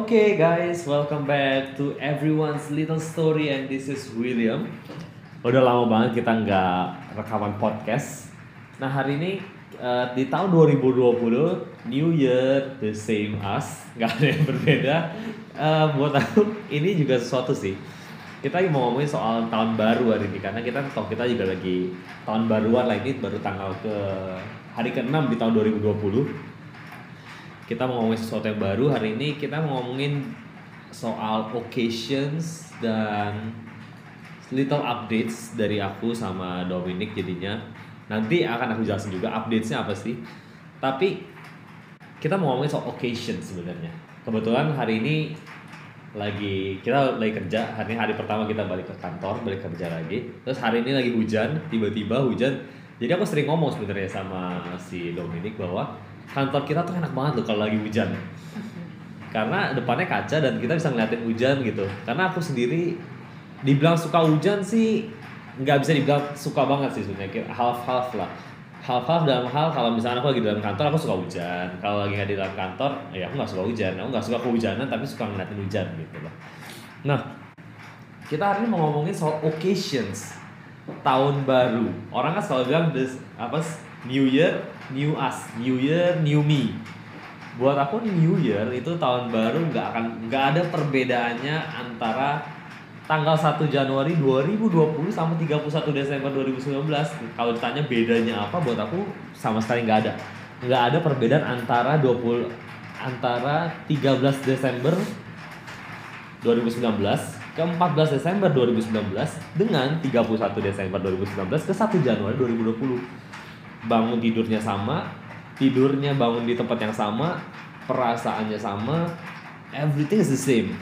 Okay, guys, welcome back to everyone's little story, and this is William. Udah lama banget kita nggak rekaman podcast. Nah hari ini uh, di tahun 2020, New Year, the same us, nggak ada yang berbeda. Uh, buat aku ini juga sesuatu sih. Kita mau ngomongin soal tahun baru hari ini karena kita toh kita juga lagi tahun baruan lah ini baru tanggal ke hari ke-6 di tahun 2020 kita mau ngomongin sesuatu yang baru hari ini kita mau ngomongin soal occasions dan little updates dari aku sama Dominic jadinya. Nanti akan aku jelasin juga updatesnya apa sih. Tapi kita mau ngomongin soal occasion sebenarnya. Kebetulan hari ini lagi kita lagi kerja. Hari ini hari pertama kita balik ke kantor balik kerja lagi. Terus hari ini lagi hujan tiba-tiba hujan. Jadi aku sering ngomong sebenarnya sama si Dominic bahwa kantor kita tuh enak banget loh kalau lagi hujan. Karena depannya kaca dan kita bisa ngeliatin hujan gitu. Karena aku sendiri dibilang suka hujan sih nggak bisa dibilang suka banget sih sebenarnya. Half half lah. Half half dalam hal kalau misalnya aku lagi dalam kantor aku suka hujan. Kalau lagi nggak di dalam kantor ya aku nggak suka hujan. Aku nggak suka kehujanan tapi suka ngeliatin hujan gitu loh. Nah kita hari ini mau ngomongin soal occasions. Tahun baru. Orang kan selalu bilang this apa New Year New Us New Year New Me. Buat aku New Year itu tahun baru nggak akan nggak ada perbedaannya antara tanggal 1 Januari 2020 sama 31 Desember 2019 kalau ditanya bedanya apa buat aku sama sekali nggak ada. Nggak ada perbedaan antara 20 antara 13 Desember 2019 ke 14 Desember 2019 dengan 31 Desember 2019 ke 1 Januari 2020 bangun tidurnya sama tidurnya bangun di tempat yang sama perasaannya sama everything is the same.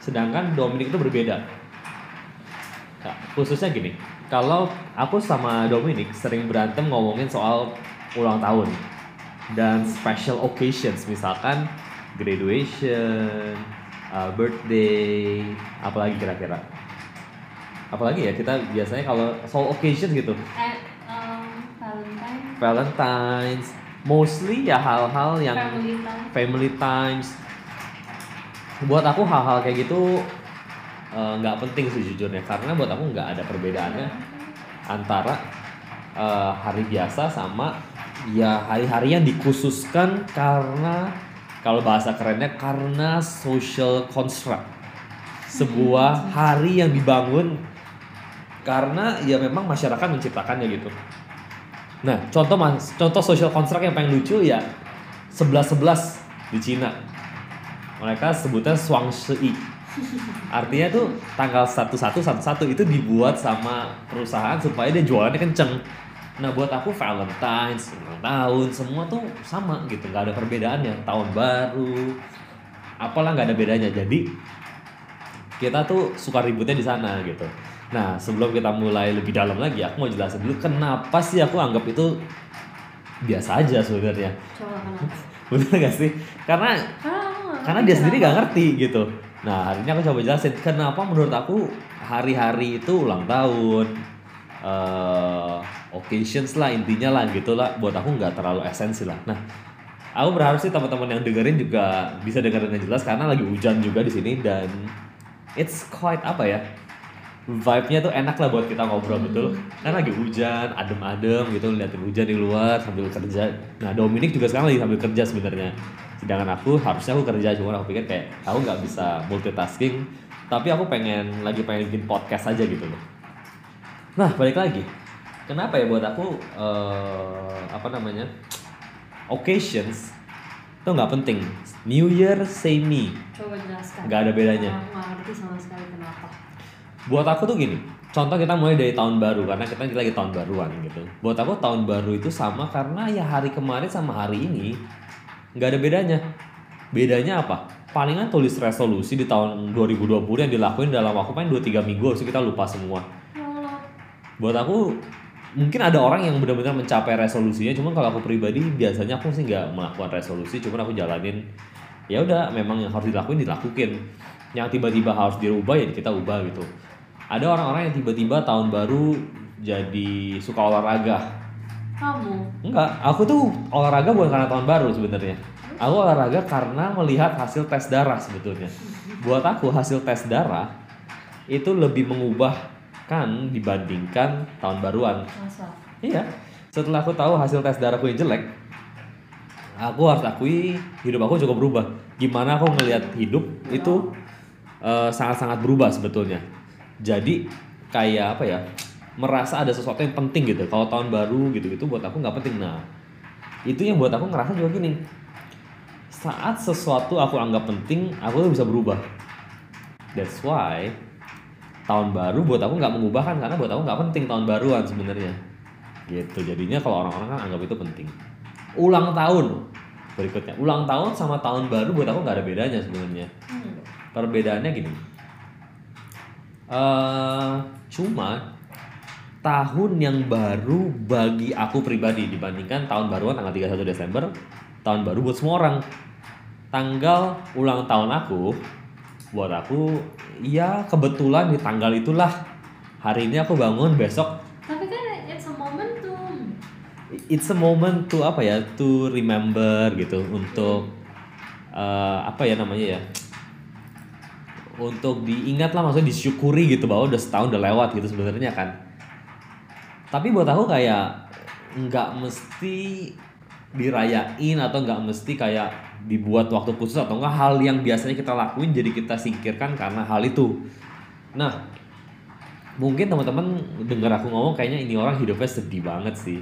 Sedangkan Dominic itu berbeda. Khususnya gini kalau aku sama Dominic sering berantem ngomongin soal ulang tahun dan special occasions misalkan graduation uh, birthday apalagi kira-kira. Apalagi ya kita biasanya kalau soal occasion gitu. Eh, Valentine's. Mostly ya hal-hal yang family time. family times. Buat aku hal-hal kayak gitu eh, nggak penting sejujurnya karena buat aku nggak ada perbedaannya antara eh, hari biasa sama ya hari-hari yang dikhususkan karena kalau bahasa kerennya karena social construct. Sebuah hari yang dibangun karena ya memang masyarakat menciptakannya gitu Nah, contoh mas, contoh social construct yang paling lucu ya 11 11 di Cina. Mereka sebutnya Shuangshi. Artinya tuh tanggal 1111 itu dibuat sama perusahaan supaya dia jualannya kenceng. Nah, buat aku Valentine's, ulang tahun, semua tuh sama gitu, nggak ada perbedaannya. Tahun baru, apalah nggak ada bedanya. Jadi kita tuh suka ributnya di sana gitu. Nah, sebelum kita mulai lebih dalam lagi, aku mau jelasin dulu kenapa sih aku anggap itu biasa aja sebenarnya. Coba kenapa? Bener gak sih? Karena nggak karena dia sendiri gak ngerti gitu. Nah, hari ini aku coba jelasin kenapa menurut aku hari-hari itu ulang tahun, eh occasions lah intinya lah gitu lah. Buat aku nggak terlalu esensi lah. Nah, aku berharap sih teman-teman yang dengerin juga bisa dengerin dengan jelas karena lagi hujan juga di sini dan it's quite apa ya? Vibe-nya tuh enak lah buat kita ngobrol betul. Kan lagi hujan adem-adem gitu liatin hujan di luar sambil kerja. Nah Dominic juga sekarang lagi sambil kerja sebenarnya. Sedangkan aku harusnya aku kerja cuma aku pikir kayak aku nggak bisa multitasking tapi aku pengen lagi pengen bikin podcast aja gitu loh. Nah balik lagi. Kenapa ya buat aku eh, apa namanya occasions itu nggak penting. New Year same me. Coba jelaskan. Nggak ada bedanya. Aku nggak ngerti sama sekali kenapa. Buat aku tuh gini, contoh kita mulai dari tahun baru karena kita lagi tahun baruan gitu. Buat aku tahun baru itu sama karena ya hari kemarin sama hari ini nggak ada bedanya. Bedanya apa? Palingan tulis resolusi di tahun 2020 yang dilakuin dalam waktu paling 2-3 minggu habis itu kita lupa semua. Buat aku mungkin ada orang yang benar-benar mencapai resolusinya, cuman kalau aku pribadi biasanya aku sih nggak melakukan resolusi, cuman aku jalanin ya udah memang yang harus dilakuin dilakuin. Yang tiba-tiba harus dirubah ya kita ubah gitu. Ada orang-orang yang tiba-tiba tahun baru jadi suka olahraga. kamu, Enggak, aku tuh olahraga bukan karena tahun baru sebenarnya. Aku olahraga karena melihat hasil tes darah sebetulnya. Buat aku hasil tes darah itu lebih mengubahkan dibandingkan tahun baruan. Masa? Iya. Setelah aku tahu hasil tes darahku yang jelek, aku harus akui hidup aku cukup berubah. Gimana aku ngelihat hidup itu eh, sangat-sangat berubah sebetulnya. Jadi kayak apa ya? Merasa ada sesuatu yang penting gitu. Kalau tahun baru gitu-gitu buat aku nggak penting. Nah, itu yang buat aku ngerasa juga gini. Saat sesuatu aku anggap penting, aku tuh bisa berubah. That's why tahun baru buat aku nggak mengubahkan karena buat aku nggak penting tahun baruan sebenarnya gitu jadinya kalau orang-orang kan anggap itu penting ulang tahun berikutnya ulang tahun sama tahun baru buat aku nggak ada bedanya sebenarnya Hmm. perbedaannya gini eh cuma tahun yang baru bagi aku pribadi dibandingkan tahun baruan tanggal 31 Desember tahun baru buat semua orang. Tanggal ulang tahun aku buat aku ya kebetulan di tanggal itulah. Hari ini aku bangun besok Tapi kan it's a momentum. it's a moment to apa ya? To remember gitu untuk eh, apa ya namanya ya untuk diingat lah maksudnya disyukuri gitu bahwa udah setahun udah lewat gitu sebenarnya kan. Tapi buat aku kayak nggak mesti dirayain atau nggak mesti kayak dibuat waktu khusus atau enggak hal yang biasanya kita lakuin jadi kita singkirkan karena hal itu. Nah mungkin teman-teman dengar aku ngomong kayaknya ini orang hidupnya sedih banget sih.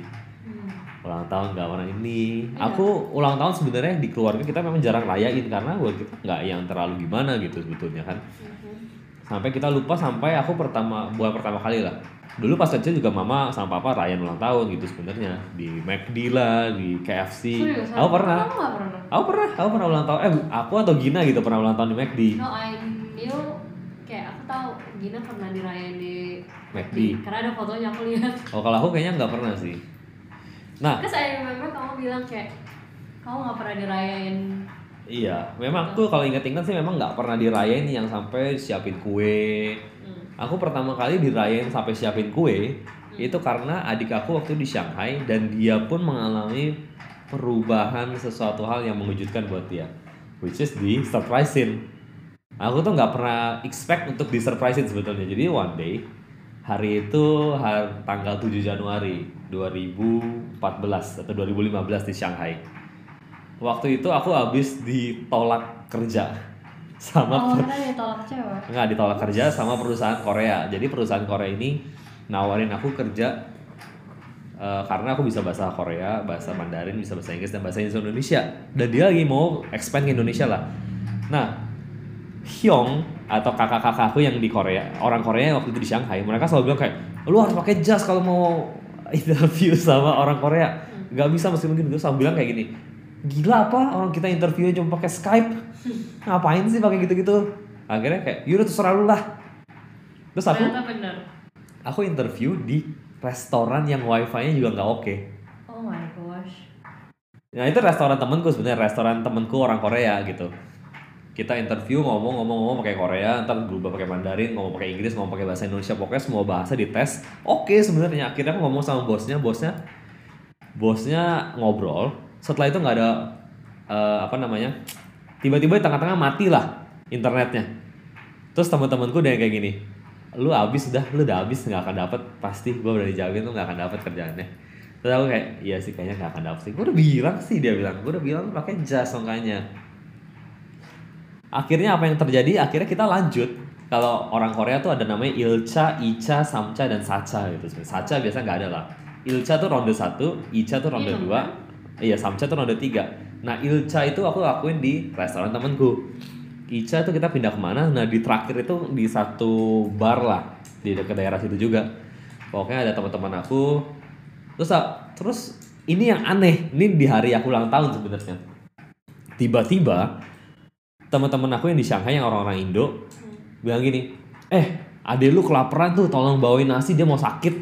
Ulang tahun nggak pernah ini Iya. aku ulang tahun sebenarnya di keluarga kita memang jarang rayain karena buat kita nggak yang terlalu gimana gitu sebetulnya kan Mhm. sampai kita lupa sampai aku pertama bukan pertama kali lah dulu pas kecil juga mama sama papa rayain ulang tahun gitu sebenarnya di McD lah di KFC Serius? aku pernah pernah? aku pernah aku pernah ulang tahun eh aku atau Gina gitu pernah ulang tahun di McD No, I knew kayak aku tahu Gina pernah dirayain di McD. Karena ada fotonya aku lihat. oh kalau aku kayaknya nggak pernah sih nah Terus I remember kamu bilang kayak kamu nggak pernah dirayain. iya memang aku kalau inget-inget sih memang nggak pernah dirayain yang sampai siapin kue Hmm. Aku pertama kali dirayain sampai siapin kue itu karena adik aku waktu di Shanghai dan dia pun mengalami perubahan sesuatu hal yang mengejutkan buat dia, which is di surprisein. Aku tuh nggak pernah expect untuk di surprisein sebetulnya. Jadi one day hari itu hari, tanggal 7 Januari 2014 atau 2015 di Shanghai. Waktu itu aku habis ditolak kerja sama Oh, karena dia tolak cewek. nggak ditolak kerja sama perusahaan Korea. Jadi perusahaan Korea ini nawarin aku kerja eh, karena aku bisa bahasa Korea, bahasa Mandarin, bisa bahasa Inggris dan bahasa Indonesia. Dan dia lagi mau expand ke Indonesia lah. Nah, Hyung atau kakak-kakakku yang di Korea, orang Korea yang waktu itu di Shanghai, mereka selalu bilang kayak, lu harus pakai jas kalau mau interview sama orang Korea. Gak bisa mesti mungkin itu selalu bilang kayak gini. Gila apa orang kita interview cuma pakai Skype? Ngapain sih pakai gitu-gitu? Akhirnya kayak, yaudah terserah lu lah. Terus aku bener. aku interview di restoran yang wifi-nya juga nggak oke. Oh my gosh. Nah itu restoran temenku sebenarnya restoran temenku orang Korea gitu. Kita interview ngomong-ngomong-ngomong pakai Korea, ntar berubah pakai Mandarin, ngomong pakai Inggris, ngomong pakai bahasa Indonesia, pokoknya semua bahasa dites. Oke sebenarnya akhirnya aku ngomong sama bosnya, bosnya, bosnya ngobrol. Setelah itu nggak ada eh, apa namanya, tiba-tiba di tengah-tengah mati lah internetnya. Terus teman-temanku udah kayak gini, lu abis udah, lu udah abis nggak akan dapet pasti gue udah dijamin lu nggak akan dapet kerjaannya. Terus aku kayak, iya sih kayaknya nggak akan dapet sih. Gue udah bilang sih dia bilang, gue udah bilang pakai jas makanya. Akhirnya apa yang terjadi? Akhirnya kita lanjut. Kalau orang Korea tuh ada namanya Ilcha, Icha, Samcha, dan Sacha gitu. Sacha biasa nggak ada lah. Ilcha tuh ronde satu, Icha tuh ronde Minum, dua, kan? iya Samcha tuh ronde tiga. Nah Ilcha itu aku lakuin di restoran temanku. Icha tuh kita pindah ke mana? Nah di terakhir itu di satu bar lah di dekat daerah situ juga. Pokoknya ada teman-teman aku. Terus ah, terus ini yang aneh. Ini di hari aku ulang tahun sebenarnya. Tiba-tiba teman-teman aku yang di Shanghai yang orang-orang Indo bilang gini, eh adek lu kelaparan tuh, tolong bawain nasi dia mau sakit.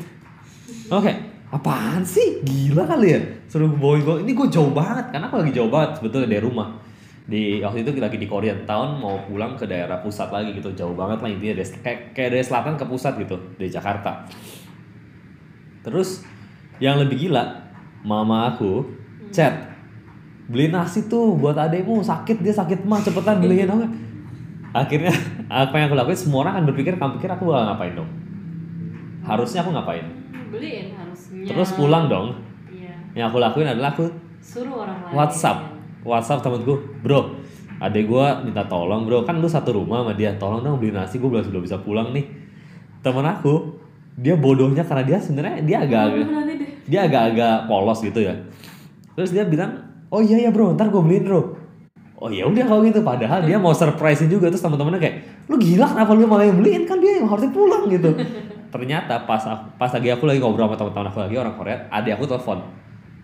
Oke, apaan sih? Gila kali ya? Suruh bawain gue, ini gue jauh banget, karena aku lagi jauh banget sebetulnya dari rumah. Di waktu itu lagi di Korean Town mau pulang ke daerah pusat lagi gitu, jauh banget lah intinya, dari, kayak, kayak dari selatan ke pusat gitu, dari Jakarta. Terus yang lebih gila, mama aku chat, beli nasi tuh buat adekmu sakit dia sakit mah cepetan beliin apa akhirnya apa yang aku lakuin semua orang kan berpikir kamu pikir aku bakal ngapain dong? Harusnya aku ngapain? Beliin harusnya. Terus pulang dong. Iya. Yang aku lakuin adalah aku suruh orang lain. WhatsApp. WhatsApp temenku bro adek gua minta tolong bro. Kan lu satu rumah sama dia tolong dong beli nasi gue belum sudah bisa pulang nih. Temen aku dia bodohnya karena dia sebenarnya dia agak-agak dia agak-agak polos gitu ya. Terus dia bilang oh iya ya bro. Ntar gue beliin bro. Oh ya udah kalau gitu. Padahal dia mau surprisein juga. Terus teman-temannya kayak lu gila kenapa lu malah yang beliin? Kan dia yang harusnya pulang gitu. Ternyata pas pas lagi aku lagi ngobrol sama teman-teman aku lagi orang Korea adik aku telepon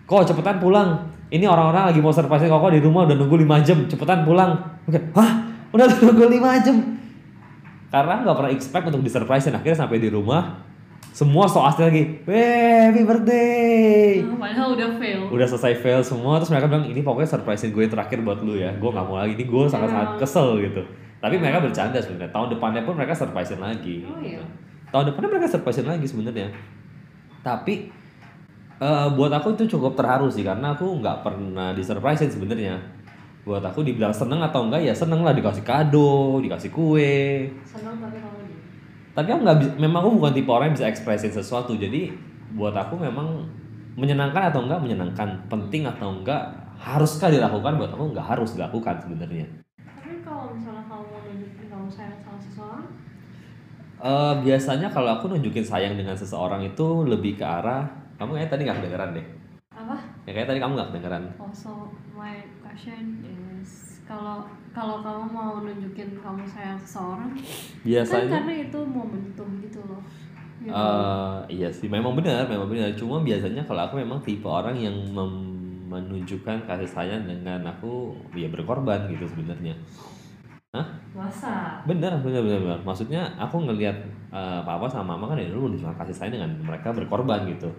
kok cepetan pulang? Ini orang-orang lagi mau surprisein kok. Di rumah udah nunggu 5 jam. Cepetan pulang. Oke hah? Udah nunggu 5 jam? Karena nggak pernah expect untuk disurprisein akhirnya sampai di rumah semua so asli lagi happy birthday. Ah, padahal udah fail. Udah selesai fail semua terus mereka bilang ini pokoknya surprisein gue yang terakhir buat lu ya gue nggak mau lagi ini gue sangat sangat kesel gitu. Tapi mereka bercanda sebenarnya tahun depannya pun mereka surprisein lagi Oh, iya. gitu. tahun depannya mereka surprisein lagi sebenarnya. Tapi eh, buat aku itu cukup terharu sih karena aku nggak pernah disurprisein sebenarnya. Buat aku dibilang seneng atau enggak ya seneng lah dikasih kado dikasih kue. Senang tapi kamu tapi aku nggak bi- memang aku bukan tipe orang yang bisa ekspresin sesuatu. Jadi buat aku memang menyenangkan atau enggak menyenangkan. Penting atau enggak haruskah dilakukan? Buat aku nggak harus dilakukan sebenarnya. Tapi kalau misalnya kamu mau nunjukin kamu sayang sama seseorang? Eh, biasanya kalau aku nunjukin sayang dengan seseorang itu lebih ke arah kamu kayak tadi nggak kedengeran deh. Apa? Ya kayak tadi kamu nggak kedengeran. Also my question is kalau kalau kamu mau nunjukin kamu sayang seseorang kan biasanya karena itu momentum gitu loh. Gitu. Eh, iya sih memang benar memang benar. Cuma biasanya kalau aku memang tipe orang yang mem- menunjukkan kasih sayang dengan aku ya berkorban gitu sebenarnya. Masa bener bener bener, bener. maksudnya aku ngelihat eh, papa sama mama kan ya dulu menunjukkan kasih sayang dengan mereka berkorban gitu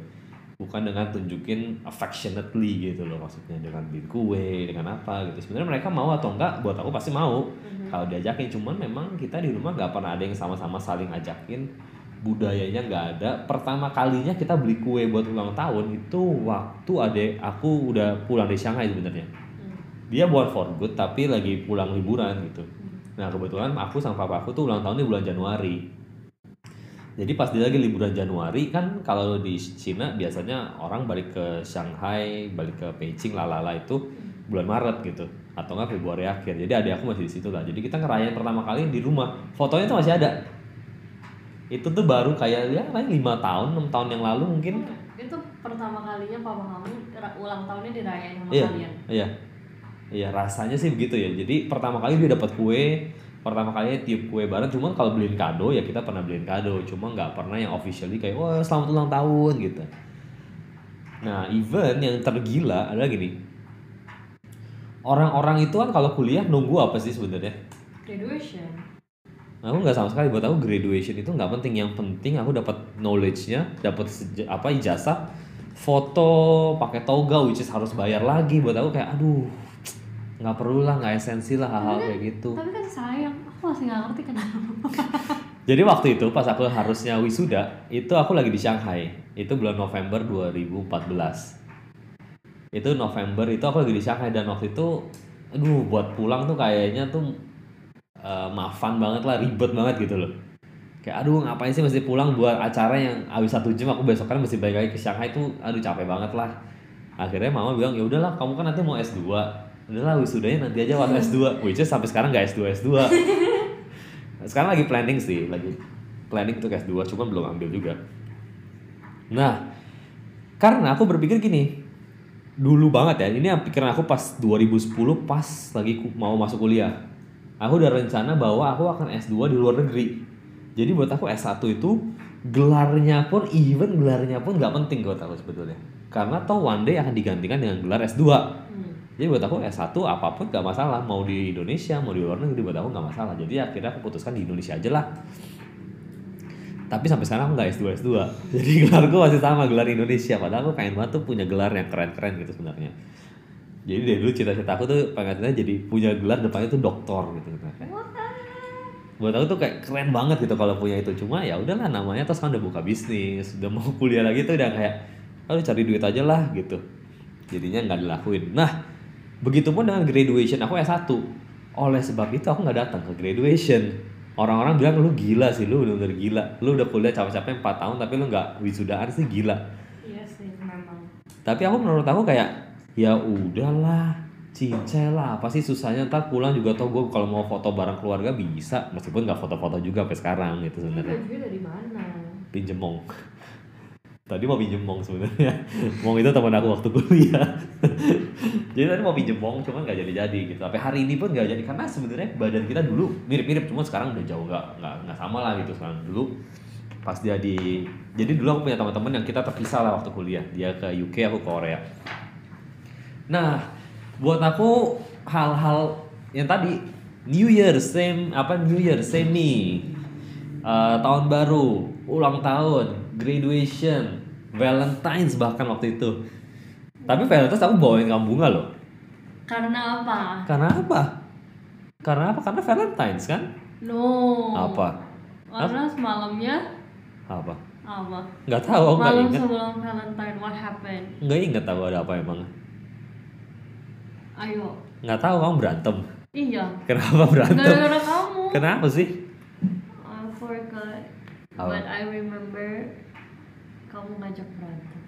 bukan dengan tunjukin affectionately gitu loh maksudnya dengan beli kue dengan apa gitu. Sebenarnya mereka mau atau enggak buat aku pasti mau Mhm. kalau diajakin. Cuman memang kita di rumah nggak pernah ada yang sama-sama saling ajakin. Budayanya nggak ada. Pertama kalinya kita beli kue buat ulang tahun itu waktu adek aku udah pulang dari Shanghai sebenarnya. Hmm. dia buat for good tapi lagi pulang liburan gitu. Hmm. nah kebetulan aku sama papa aku tuh ulang tahun di bulan Januari jadi pas dia lagi liburan Januari kan kalau di Cina biasanya orang balik ke Shanghai balik ke Beijing lalala itu bulan Maret gitu atau enggak Februari akhir jadi adik aku masih di situ lah jadi kita ngerayain pertama kali di rumah fotonya tuh masih ada itu tuh baru kayak ya kayak lima tahun enam tahun yang lalu mungkin itu pertama kalinya papa kamu ulang tahunnya dirayain sama Iya. kalian Iya. Iya, rasanya sih begitu ya. Jadi pertama kali dia dapat kue, pertama kali tiup kue bareng. Cuman kalau beliin kado ya kita pernah beliin kado. Cuma nggak pernah yang officially kayak wah selamat ulang tahun gitu. Nah, event yang tergila adalah gini. Orang-orang itu kan kalau kuliah nunggu apa sih sebenarnya? graduation Aku nggak sama sekali buat aku graduation itu nggak penting. Yang penting aku dapat knowledge-nya, dapat apa ijazah, foto pakai toga which is harus bayar lagi buat aku kayak aduh nggak perlu lah nggak esensi lah hal-hal kayak gitu. tapi kan sayang. Aku masih nggak ngerti kenapa. Jadi waktu itu pas aku harusnya wisuda itu aku lagi di Shanghai. Itu bulan November 2014 itu November itu aku lagi di Shanghai dan waktu itu aduh buat pulang tuh kayaknya tuh eh, maafan banget lah ribet banget gitu loh. Kayak aduh ngapain sih mesti pulang buat acara yang habis satu jam aku besok kan mesti balik lagi ke Shanghai tuh aduh capek banget lah. Akhirnya mama bilang ya udahlah kamu kan nanti mau S2 udahlah wisudanya nanti aja waktu S2 which is sampai sekarang gak S2 S2 sekarang lagi planning sih lagi planning untuk S2 cuman belum ambil juga. Nah karena aku berpikir gini dulu banget ya ini yang pikiran aku pas 2010 pas lagi mau masuk kuliah. Aku udah rencana bahwa aku akan S2 di luar negeri. Jadi buat aku S1 itu gelarnya pun even gelarnya pun nggak penting buat aku sebetulnya. Karena toh one day akan digantikan dengan gelar S2 Hmm. Jadi buat aku S1 apa pun gak masalah. Mau di Indonesia, mau di luar negeri buat aku gak masalah. Jadi akhirnya aku putuskan di Indonesia aja lah. Tapi sampai sekarang aku gak S2 S2 Jadi gelarku masih sama gelar Indonesia. Padahal aku pengen banget tuh punya gelar yang keren-keren gitu sebenarnya. Jadi dari dulu cita-cita aku tuh pengennya jadi punya gelar depannya tuh doktor gitu buat aku tuh kayak keren banget gitu kalau punya itu. Cuma ya udahlah namanya terus kan udah buka bisnis udah mau kuliah lagi tuh udah kayak aduh cari duit aja lah gitu. Jadinya nggak dilakuin. Nah Begitupun dengan graduation aku S1. Oleh sebab itu aku nggak datang ke graduation. Orang-orang bilang lu gila sih, lu udah gila. Lu udah kuliah capek-capek 4 tahun tapi lu nggak wisudaan sih gila. Iya sih memang. Tapi aku menurut aku kayak ya udahlah, cincai lah. Apa sih susahnya ntar pulang juga tau gue kalau mau foto bareng keluarga bisa, meskipun nggak foto-foto juga sampai sekarang gitu sebenarnya. Bajunya dari mana? Pinjem mong. Tadi mau pinjem mong sebenarnya. mong itu teman aku waktu kuliah. jadi tadi mau pinjem mong, cuman nggak jadi-jadi gitu. Sampai hari ini pun nggak jadi karena sebenarnya badan kita dulu mirip-mirip, cuma sekarang udah jauh nggak nggak sama lah gitu sekarang. Dulu pas dia di jadi dulu aku punya teman-teman yang kita terpisah lah waktu kuliah. Dia ke UK aku ke Korea. Nah buat aku hal-hal yang tadi New Year same apa New Year same nih Eh, tahun baru ulang tahun graduation Valentine's bahkan waktu itu tapi Valentine's aku bawain kamu bunga loh Karena apa? karena apa karena apa karena Valentine's kan No. apa Karena semalamnya apa apa? nggak tahu aku nggak Malam ingat sebelum Valentine, what happened? nggak ingat tahu ada apa emang Ayo. nggak tahu kamu berantem Iya. kenapa berantem Gara-gara kamu. kenapa sih I forgot. Apa? But I remember kamu ngajak berantem.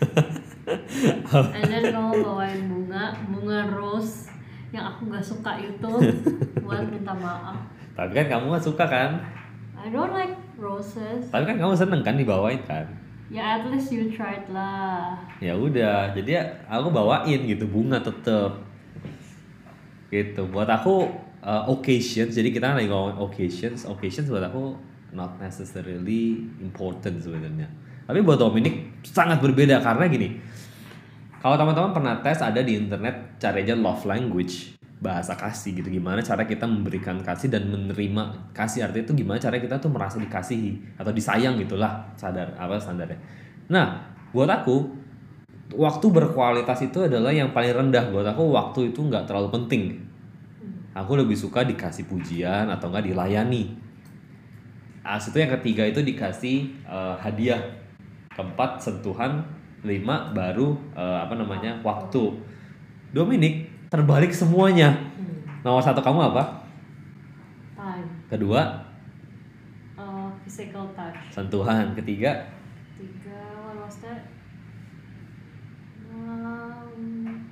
And then kamu bawain bunga, bunga rose yang aku gak suka itu buat minta maaf. tapi kan kamu kan suka kan I don't like roses. tapi kan kamu seneng kan dibawain kan Ya at least you tried lah. ya udah jadi aku bawain gitu bunga tetep gitu buat aku uh, occasions jadi kita lagi ngomongin occasions occasions buat aku not necessarily important sebenarnya tapi buat Dominic sangat berbeda karena gini kalau teman-teman pernah tes ada di internet caranya love language bahasa kasih gitu. Gimana cara kita memberikan kasih dan menerima kasih? Artinya itu gimana cara kita tuh merasa dikasihi atau disayang gitulah sadar apa standarnya. Nah buat aku waktu berkualitas itu adalah yang paling rendah. Buat aku waktu itu nggak terlalu penting. Aku lebih suka dikasih pujian atau nggak dilayani. As itu yang ketiga itu dikasih eh, hadiah. Keempat sentuhan lima baru eh, apa namanya waktu. Dominic terbalik semuanya. Nomor satu kamu apa? Time. kedua? Uh, physical touch. sentuhan. Ketiga? Tiga, what was that? Um,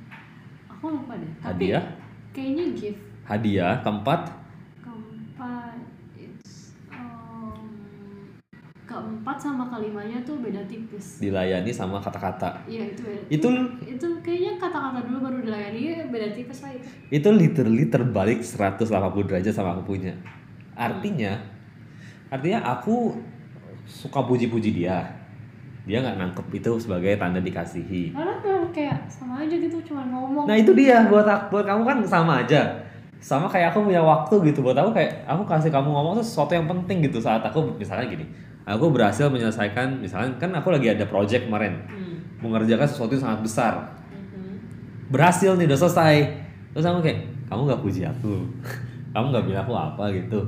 aku lupa deh. Tapi hadiah? kayaknya gift. Hadiah. Keempat it's um, keempat sama kelimanya tuh beda tipis. dilayani sama kata-kata Iya itu beda. itu itu kayaknya kata-kata dulu baru dilayani Iya, beda tipis lah itu. itu literally terbalik 180 derajat sama aku punya artinya artinya aku suka puji-puji dia dia nggak nangkep itu sebagai tanda dikasihi Karena tuh kayak sama aja gitu cuma ngomong. nah itu dia buat aku- buat kamu kan sama aja sama kayak aku punya waktu gitu buat aku kayak aku kasih kamu ngomong tuh sesuatu yang penting gitu saat aku misalnya gini aku berhasil menyelesaikan misalnya kan aku lagi ada project kemarin. Hmm. mengerjakan sesuatu yang sangat besar. Mhm. berhasil nih udah selesai. Terus aku kayak kamu nggak puji aku? Kamu nggak bilang aku apa? gitu.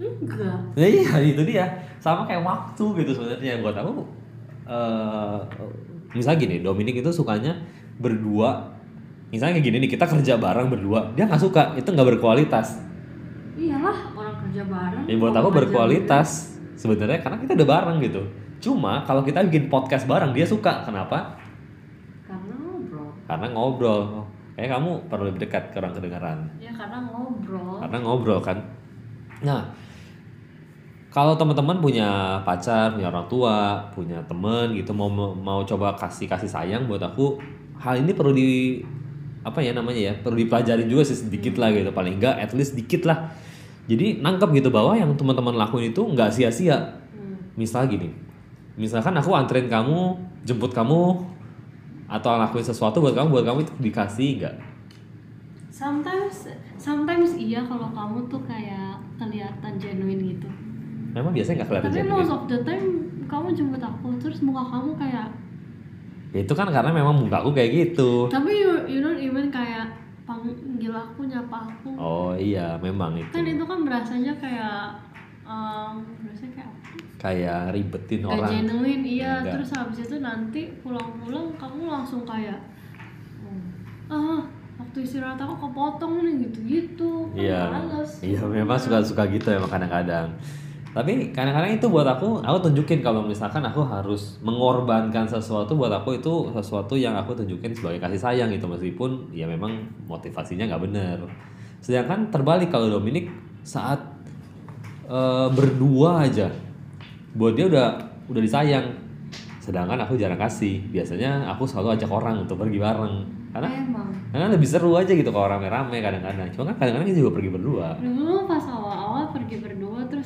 Enggak. ya iya itu dia. Sama kayak waktu gitu sebenarnya buat aku. Eh misalnya gini Dominic itu sukanya berdua. Misalnya kayak gini nih kita kerja bareng berdua. Dia nggak suka itu nggak berkualitas. Iyalah orang kerja bareng. ya buat aku berkualitas sebenarnya karena kita udah bareng gitu. Cuma kalau kita bikin podcast bareng dia suka. Kenapa. Karena ngobrol. karena ngobrol. Kayak kamu perlu lebih dekat ke orang kedengaran Ya karena ngobrol. karena ngobrol kan? Nah kalau teman-teman punya pacar punya orang tua punya temen gitu mau mau coba kasih kasih sayang buat aku hal ini perlu di apa ya namanya ya perlu dipelajari juga sih sedikit lah gitu. Paling enggak at least dikit lah jadi nangkep gitu bahwa yang teman-teman lakuin itu nggak sia-sia Hmm. misal gini misalkan aku anterin kamu jemput kamu atau lakuin sesuatu buat kamu buat kamu itu dikasih nggak Sometimes, sometimes iya kalau kamu tuh kayak kelihatan genuine gitu. memang biasanya nggak kelihatan Tapi genuine. most of the time kamu jemput aku terus muka kamu kayak. Ya, itu kan karena memang muka aku kayak gitu Tapi you, you don't even kayak panggil aku nyapa aku. oh iya memang itu Kan itu kan berasanya kayak, um, berasanya kayak apa? kayak ribetin Gak orang genuine iya. Enggak. Terus habis itu nanti pulang-pulang kamu langsung kayak, oh, ah waktu istirahat aku kepotong nih gitu-gitu kan Iya, iya memang suka-suka gitu emang kadang-kadang. Tapi kadang-kadang itu buat aku, aku tunjukin kalau misalkan aku harus mengorbankan sesuatu buat aku itu sesuatu yang aku tunjukin sebagai kasih sayang gitu meskipun ya memang motivasinya nggak bener. Sedangkan terbalik kalau Dominic saat eh, berdua aja, buat dia udah udah disayang. Sedangkan aku jarang kasih. Biasanya aku selalu ajak orang untuk pergi bareng. Karena emang karena lebih seru aja gitu kalau rame-rame kadang-kadang. Cuma kan kadang-kadang kita juga pergi berdua. dulu pas awal-awal pergi berdua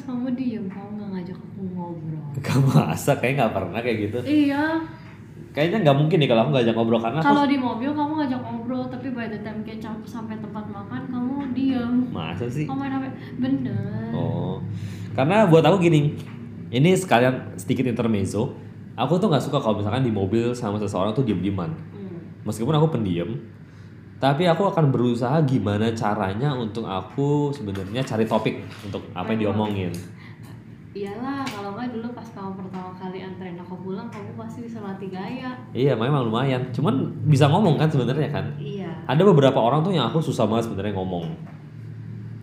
kamu diem kamu nggak ngajak aku ngobrol Gak masa kayak nggak pernah kayak gitu. iya Kayaknya nggak mungkin nih kalau aku ngajak ngobrol karena aku kalau di mobil kamu ngajak ngobrol tapi by the time kayak cam- sampai tempat makan kamu diem masa sih. kamu main HP bener Oh, karena buat aku gini, ini sekalian sedikit intermezzo. Aku tuh nggak suka kalau misalkan di mobil sama seseorang tuh diem-dieman. Hmm. Meskipun aku pendiam, tapi aku akan berusaha gimana caranya untuk aku sebenarnya cari topik untuk apa yang diomongin. iyalah kalau nggak dulu pas kamu pertama kali anterin aku pulang kamu pasti bisa latih gaya Iya, memang lumayan. Cuman bisa ngomong kan sebenarnya kan. iya Ada beberapa orang tuh yang aku susah banget sebenarnya ngomong.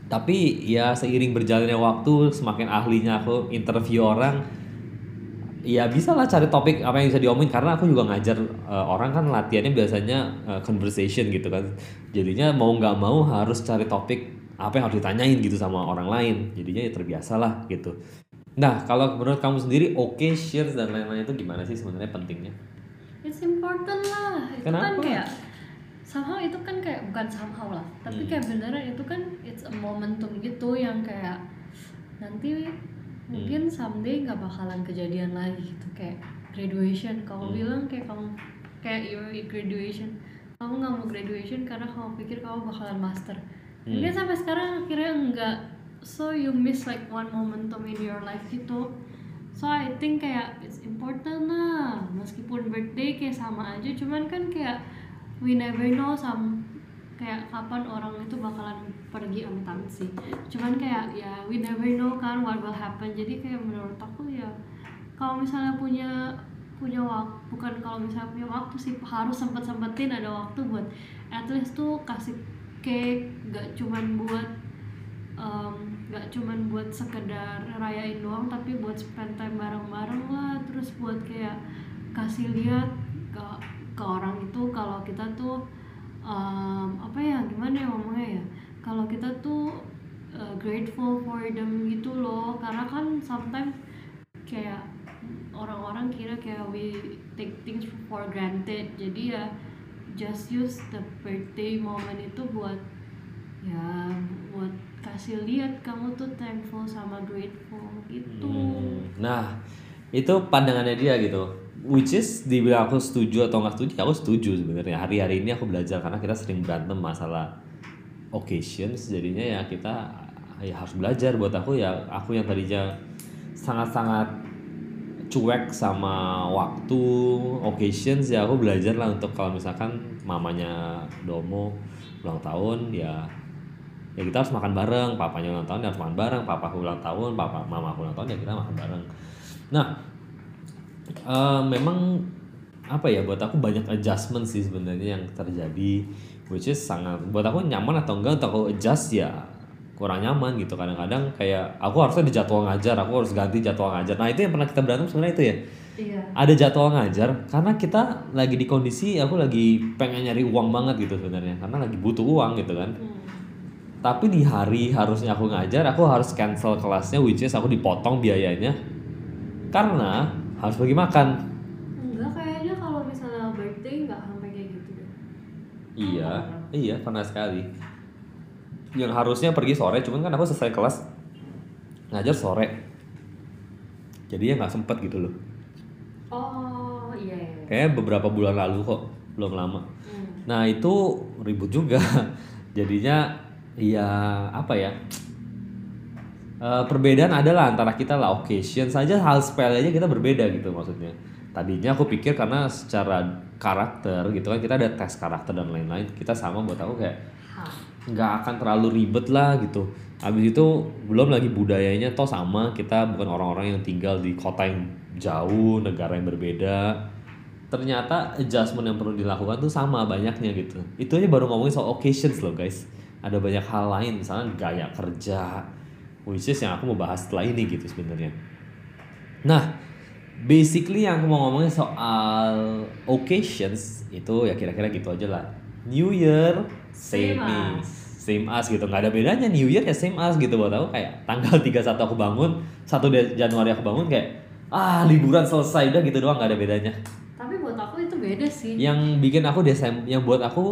Tapi ya seiring berjalannya waktu, semakin ahlinya aku interview orang, ya bisa lah cari topik apa yang bisa diomongin karena aku juga ngajar eh, orang kan latihannya biasanya eh, conversation gitu kan. Jadinya mau nggak mau harus cari topik apa yang harus ditanyain gitu sama orang lain. Jadinya ya terbiasa lah gitu. Nah, kalau menurut kamu sendiri occasions dan lain-lain itu gimana sih sebenarnya pentingnya? it's important lah itu kan Kenapa? kayak somehow itu kan kayak bukan somehow lah tapi Hmm. kayak beneran itu kan it's a momentum gitu yang kayak nanti mungkin someday nggak bakalan kejadian lagi gitu kayak graduation. Kamu Hmm. bilang kayak kamu kayak your graduation. Kamu nggak mau graduation karena kamu pikir kamu bakalan master. Hmm. Dia sampai sekarang akhirnya enggak so you miss like one momentum in your life gitu. So I think kayak it's important lah. Meskipun birthday kayak sama aja cuman kan kayak we never know some kayak kapan orang itu bakalan pergi amit-amit sih. Cuman kayak ya we never know kan what will happen. Jadi kayak menurut aku ya kalau misalnya punya punya waktu bukan kalau misalnya punya waktu sih harus sempet sempetin ada waktu buat at least tuh kasih cake gak cuman buat em, gak cuman buat sekedar rayain doang tapi buat spend time bareng-bareng lah. Terus buat kayak kasih lihat ke ke orang itu kalau kita tuh em, apa ya gimana ya ngomongnya ya kalau kita tuh uh, grateful for them gitu loh karena kan sometimes kayak orang-orang kira kayak we take things for granted jadi ya just use the birthday moment itu buat ya buat kasih lihat kamu tuh thankful sama grateful gitu Hmm, Nah, itu pandangannya dia gitu. Which is dibilang aku setuju atau nggak setuju, ya aku setuju sebenarnya. Hari-hari ini aku belajar karena kita sering berantem masalah occasions, jadinya ya kita ya harus belajar. Buat aku ya, aku yang tadinya sangat-sangat cuek sama waktu occasions ya aku belajar lah untuk kalau misalkan mamanya Domo ulang tahun ya ya kita harus makan bareng. Papanya ulang tahun ya harus makan bareng. Papa ulang tahun papa mama ulang tahun ya kita makan bareng. Nah eh, memang apa ya buat aku banyak adjustment sih sebenarnya yang terjadi which is sangat buat aku nyaman atau enggak untuk aku adjust ya kurang nyaman gitu. Kadang-kadang kayak aku harusnya di jadwal ngajar aku harus ganti jadwal ngajar. Nah itu yang pernah kita berantem sebenarnya itu ya? Iya. Ada jadwal ngajar karena kita lagi di kondisi aku lagi pengen nyari uang banget gitu sebenarnya karena lagi butuh uang gitu kan. Hmm. tapi di hari harusnya aku ngajar aku harus cancel kelasnya which is aku dipotong biayanya karena harus pergi makan enggak kayaknya kalau misalnya birthday nggak sampai kayak gitu deh iya iya pernah sekali yang harusnya pergi sore cuman kan aku selesai kelas ngajar sore jadi ya nggak sempet gitu loh oh iya iya kayak beberapa bulan lalu kok belum lama Hmm. Nah itu ribut juga. Jadinya ya apa ya? Eh, perbedaan adalah antara kita lah occasion saja hal sepele aja kita berbeda gitu maksudnya. Tadinya aku pikir karena secara karakter gitu kan kita ada tes karakter dan lain-lain kita sama buat aku kayak nggak akan terlalu ribet lah gitu. Habis itu belum lagi budayanya toh sama kita bukan orang-orang yang tinggal di kota yang jauh negara yang berbeda. ternyata adjustment yang perlu dilakukan tuh sama banyaknya gitu itu aja baru ngomongin soal occasions loh guys ada banyak hal lain misalnya gaya kerja which is yang aku mau bahas setelah ini gitu sebenarnya nah basically yang aku mau ngomongin soal occasions itu ya kira-kira gitu aja lah. New Year same, Same me. as. same as gitu. Nggak ada bedanya New Year ya same as gitu buat aku. Kayak tanggal 31 aku bangun 1 De- Januari aku bangun kayak ah liburan selesai udah gitu doang. Nggak ada bedanya. Tapi buat aku itu beda sih. yang bikin aku Desember yang buat aku